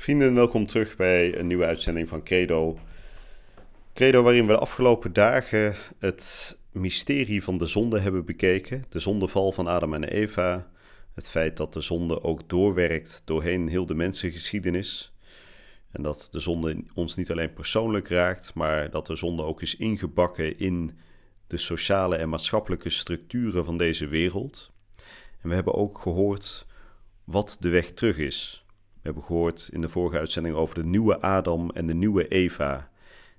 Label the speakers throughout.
Speaker 1: Vrienden, welkom terug bij een nieuwe uitzending van Credo. Credo waarin we de afgelopen dagen het mysterie van de zonde hebben bekeken. De zondeval van Adam en Eva. Het feit dat de zonde ook doorwerkt doorheen heel de mensengeschiedenis. En dat de zonde ons niet alleen persoonlijk raakt, maar dat de zonde ook is ingebakken in de sociale en maatschappelijke structuren van deze wereld. En we hebben ook gehoord wat de weg terug is. We hebben gehoord in de vorige uitzending over de nieuwe Adam en de nieuwe Eva,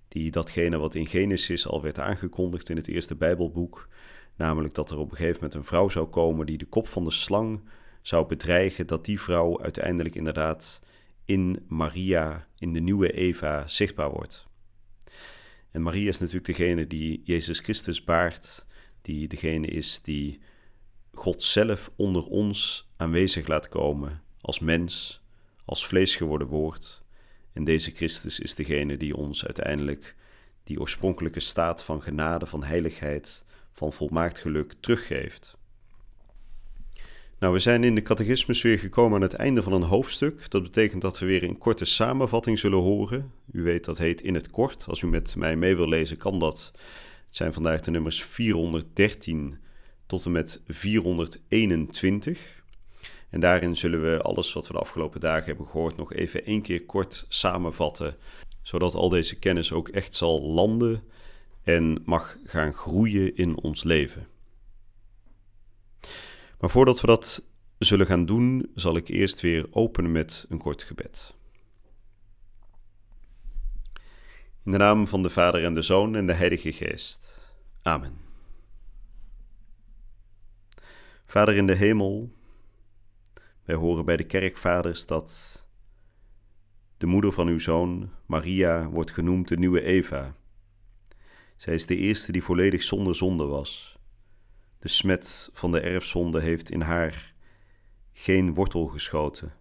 Speaker 1: die datgene wat in Genesis al werd aangekondigd in het eerste Bijbelboek, namelijk dat er op een gegeven moment een vrouw zou komen die de kop van de slang zou bedreigen, dat die vrouw uiteindelijk inderdaad in Maria, in de nieuwe Eva, zichtbaar wordt. En Maria is natuurlijk degene die Jezus Christus baart, die degene is die God zelf onder ons aanwezig laat komen als mens, als vlees geworden woord. En deze Christus is degene die ons uiteindelijk die oorspronkelijke staat van genade, van heiligheid, van volmaakt geluk teruggeeft. Nou, we zijn in de catechismus weer gekomen aan het einde van een hoofdstuk. Dat betekent dat we weer een korte samenvatting zullen horen. U weet dat heet In het Kort. Als u met mij mee wil lezen, kan dat. Het zijn vandaag de nummers 413 tot en met 421. En daarin zullen we alles wat we de afgelopen dagen hebben gehoord nog even één keer kort samenvatten, zodat al deze kennis ook echt zal landen en mag gaan groeien in ons leven. Maar voordat we dat zullen gaan doen, zal ik eerst weer openen met een kort gebed. In de naam van de Vader en de Zoon en de Heilige Geest. Amen. Vader in de hemel, wij horen bij de kerkvaders dat de moeder van uw zoon, Maria, wordt genoemd de nieuwe Eva. Zij is de eerste die volledig zonder zonde was. De smet van de erfzonde heeft in haar geen wortel geschoten.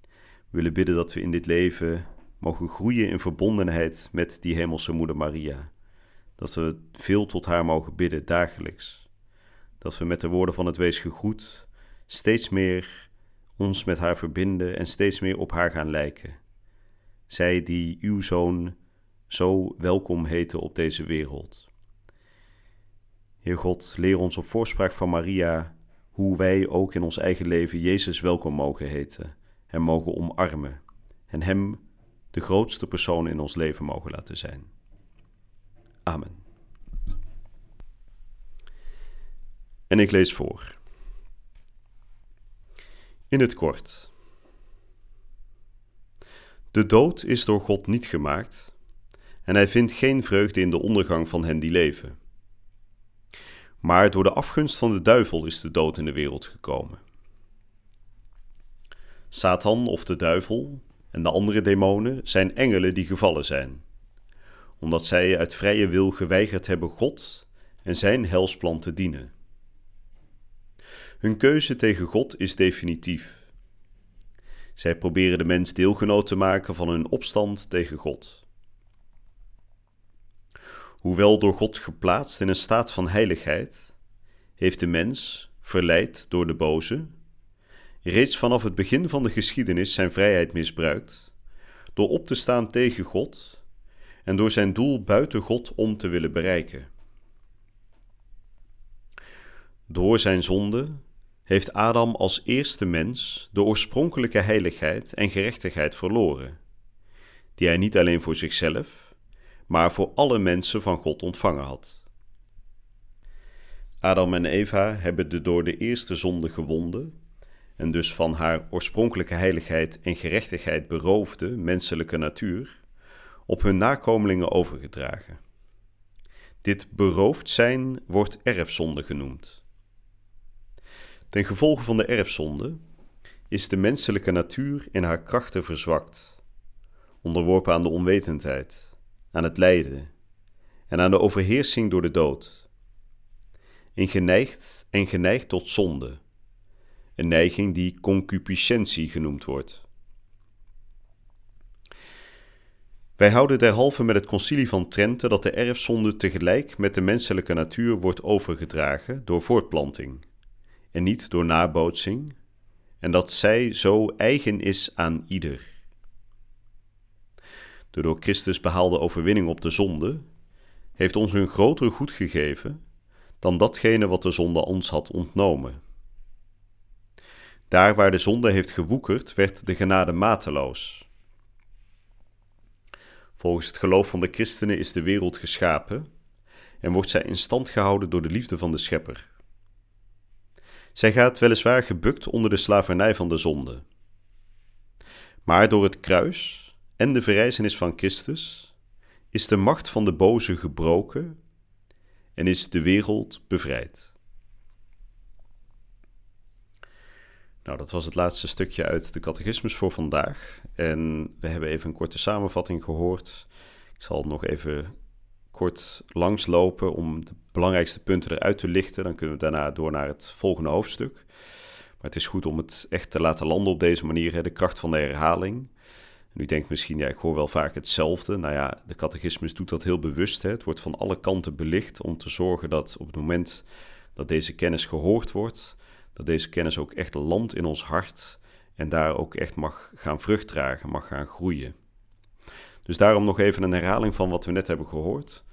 Speaker 1: We willen bidden dat we in dit leven mogen groeien in verbondenheid met die hemelse moeder Maria. Dat we veel tot haar mogen bidden dagelijks. Dat we met de woorden van het wees gegroet steeds meer ons met haar verbinden en steeds meer op haar gaan lijken. Zij die uw zoon zo welkom heten op deze wereld. Heer God, leer ons op voorspraak van Maria hoe wij ook in ons eigen leven Jezus welkom mogen heten, hem mogen omarmen en hem de grootste persoon in ons leven mogen laten zijn. Amen. En ik lees voor. In het kort. De dood is door God niet gemaakt en hij vindt geen vreugde in de ondergang van hen die leven. Maar door de afgunst van de duivel is de dood in de wereld gekomen. Satan of de duivel en de andere demonen zijn engelen die gevallen zijn, omdat zij uit vrije wil geweigerd hebben God en zijn helsplan te dienen. Hun keuze tegen God is definitief. Zij proberen de mens deelgenoot te maken van hun opstand tegen God. Hoewel door God geplaatst in een staat van heiligheid, heeft de mens, verleid door de boze, reeds vanaf het begin van de geschiedenis zijn vrijheid misbruikt door op te staan tegen God en door zijn doel buiten God om te willen bereiken. Door zijn zonde heeft Adam als eerste mens de oorspronkelijke heiligheid en gerechtigheid verloren, die hij niet alleen voor zichzelf, maar voor alle mensen van God ontvangen had. Adam en Eva hebben de door de eerste zonde gewonden en dus van haar oorspronkelijke heiligheid en gerechtigheid beroofde menselijke natuur op hun nakomelingen overgedragen. Dit beroofd zijn wordt erfzonde genoemd. Ten gevolge van de erfzonde is de menselijke natuur in haar krachten verzwakt, onderworpen aan de onwetendheid, aan het lijden en aan de overheersing door de dood. En geneigd en geneigd tot zonde, een neiging die concupiscentie genoemd wordt. Wij houden derhalve met het concilie van Trente dat de erfzonde tegelijk met de menselijke natuur wordt overgedragen door voortplanting en niet door nabootsing, en dat zij zo eigen is aan ieder. De door Christus behaalde overwinning op de zonde heeft ons een groter goed gegeven dan datgene wat de zonde ons had ontnomen. Daar waar de zonde heeft gewoekerd, werd de genade mateloos. Volgens het geloof van de christenen is de wereld geschapen en wordt zij in stand gehouden door de liefde van de Schepper. Zij gaat weliswaar gebukt onder de slavernij van de zonde. Maar door het kruis en de verrijzenis van Christus is de macht van de boze gebroken en is de wereld bevrijd. Nou, dat was het laatste stukje uit de catechismus voor vandaag. En we hebben even een korte samenvatting gehoord. Ik zal nog even kort langslopen om de belangrijkste punten eruit te lichten. Dan kunnen we daarna door naar het volgende hoofdstuk. Maar het is goed om het echt te laten landen op deze manier, hè, de kracht van de herhaling. U denkt misschien, ja, ik hoor wel vaak hetzelfde. Nou ja, de catechismus doet dat heel bewust. Hè. Het wordt van alle kanten belicht om te zorgen dat op het moment dat deze kennis gehoord wordt, dat deze kennis ook echt landt in ons hart en daar ook echt mag gaan vrucht dragen, mag gaan groeien. Dus daarom nog even een herhaling van wat we net hebben gehoord.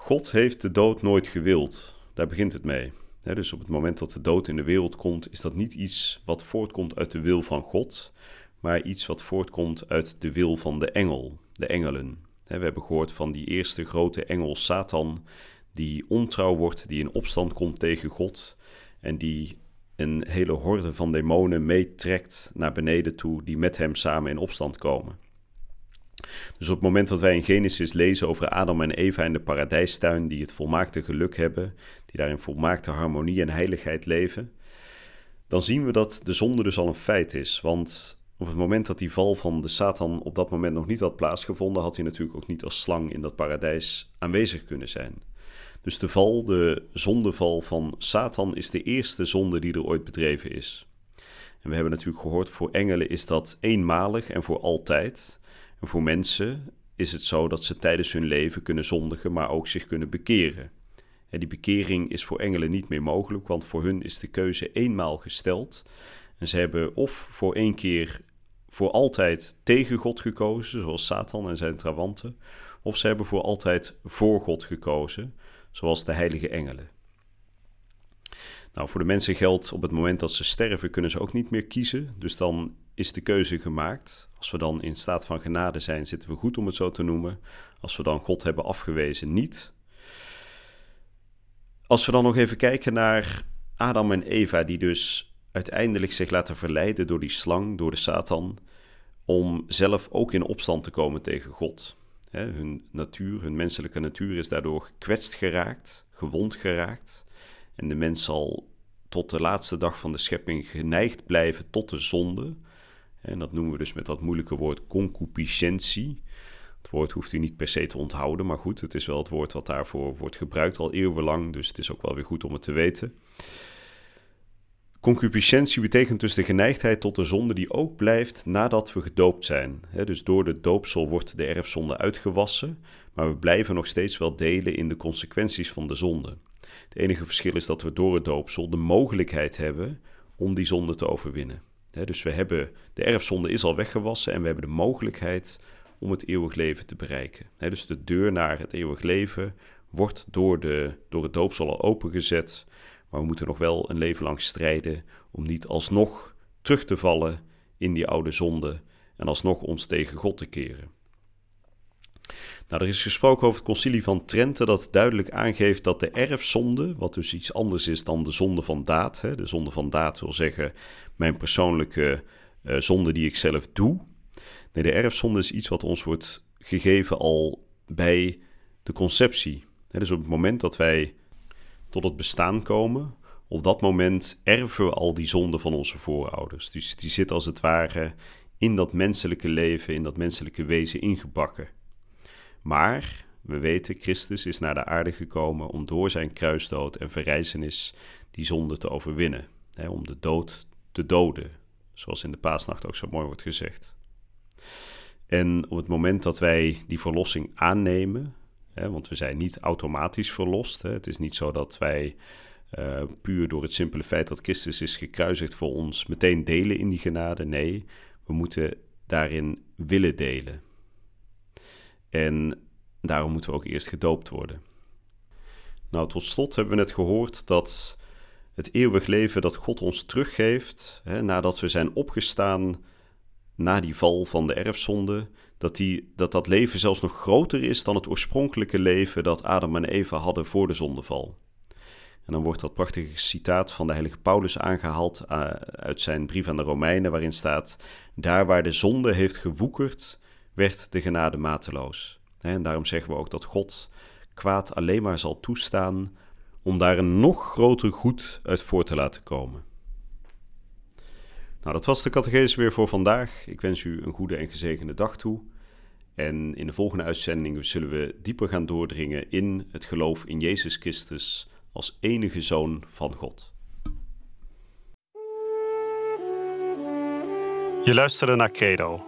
Speaker 1: God heeft de dood nooit gewild. Daar begint het mee. dus op het moment dat de dood in de wereld komt, is dat niet iets wat voortkomt uit de wil van God, maar iets wat voortkomt uit de wil van de engel, de engelen. We hebben gehoord van die eerste grote engel Satan, die ontrouw wordt, die in opstand komt tegen God en die een hele horde van demonen meetrekt naar beneden toe, die met hem samen in opstand komen. Dus op het moment dat wij in Genesis lezen over Adam en Eva in de paradijstuin, die het volmaakte geluk hebben, die daar in volmaakte harmonie en heiligheid leven, dan zien we dat de zonde dus al een feit is. Want op het moment dat die val van de Satan op dat moment nog niet had plaatsgevonden, had hij natuurlijk ook niet als slang in dat paradijs aanwezig kunnen zijn. Dus de val, de zondeval van Satan, is de eerste zonde die er ooit bedreven is. En we hebben natuurlijk gehoord, voor engelen is dat eenmalig en voor altijd. Voor mensen is het zo dat ze tijdens hun leven kunnen zondigen, maar ook zich kunnen bekeren. En die bekering is voor engelen niet meer mogelijk, want voor hun is de keuze eenmaal gesteld. En ze hebben of voor één keer voor altijd tegen God gekozen, zoals Satan en zijn trawanten, of ze hebben voor altijd voor God gekozen, zoals de heilige engelen. Nou, voor de mensen geldt op het moment dat ze sterven, kunnen ze ook niet meer kiezen. Dus dan is de keuze gemaakt. Als we dan in staat van genade zijn, zitten we goed om het zo te noemen. Als we dan God hebben afgewezen, niet. Als we dan nog even kijken naar Adam en Eva, die dus uiteindelijk zich laten verleiden door die slang, door de Satan, om zelf ook in opstand te komen tegen God. hun natuur, hun menselijke natuur is daardoor gekwetst geraakt, gewond geraakt. En de mens zal tot de laatste dag van de schepping geneigd blijven tot de zonde. En dat noemen we dus met dat moeilijke woord concupiscentie. Het woord hoeft u niet per se te onthouden, maar goed, het is wel het woord wat daarvoor wordt gebruikt al eeuwenlang, dus het is ook wel weer goed om het te weten. Concupiscentie betekent dus de geneigdheid tot de zonde die ook blijft nadat we gedoopt zijn. dus door de doopsel wordt de erfzonde uitgewassen, maar we blijven nog steeds wel delen in de consequenties van de zonde. Het enige verschil is dat we door het doopsel de mogelijkheid hebben om die zonde te overwinnen. Dus we hebben, de erfzonde is al weggewassen en we hebben de mogelijkheid om het eeuwig leven te bereiken. dus de deur naar het eeuwig leven wordt door, de, door het doopsel al opengezet, maar we moeten nog wel een leven lang strijden om niet alsnog terug te vallen in die oude zonde en alsnog ons tegen God te keren. Nou, er is gesproken over het concilie van Trente dat duidelijk aangeeft dat de erfzonde, wat dus iets anders is dan de zonde van daad, hè, de zonde van daad wil zeggen mijn persoonlijke uh, zonde die ik zelf doe. Nee, de erfzonde is iets wat ons wordt gegeven al bij de conceptie. dus op het moment dat wij tot het bestaan komen, op dat moment erven we al die zonde van onze voorouders. Dus die zit als het ware in dat menselijke leven, in dat menselijke wezen ingebakken. Maar we weten, Christus is naar de aarde gekomen om door zijn kruisdood en verrijzenis die zonde te overwinnen. Hè, om de dood te doden, zoals in de paasnacht ook zo mooi wordt gezegd. En op het moment dat wij die verlossing aannemen, hè, want we zijn niet automatisch verlost, hè, het is niet zo dat wij uh, puur door het simpele feit dat Christus is gekruisigd voor ons meteen delen in die genade. Nee, we moeten daarin willen delen. En daarom moeten we ook eerst gedoopt worden. Nou, tot slot hebben we net gehoord dat het eeuwig leven dat God ons teruggeeft, hè, nadat we zijn opgestaan na die val van de erfzonde, dat, die, dat dat leven zelfs nog groter is dan het oorspronkelijke leven dat Adam en Eva hadden voor de zondeval. En dan wordt dat prachtige citaat van de heilige Paulus aangehaald uh, uit zijn brief aan de Romeinen, waarin staat: Daar waar de zonde heeft gewoekerd, werd de genade mateloos. En daarom zeggen we ook dat God kwaad alleen maar zal toestaan om daar een nog groter goed uit voor te laten komen. Nou, dat was de catechese weer voor vandaag. Ik wens u een goede en gezegende dag toe. En in de volgende uitzending zullen we dieper gaan doordringen in het geloof in Jezus Christus als enige zoon van God.
Speaker 2: Je luisterde naar Credo,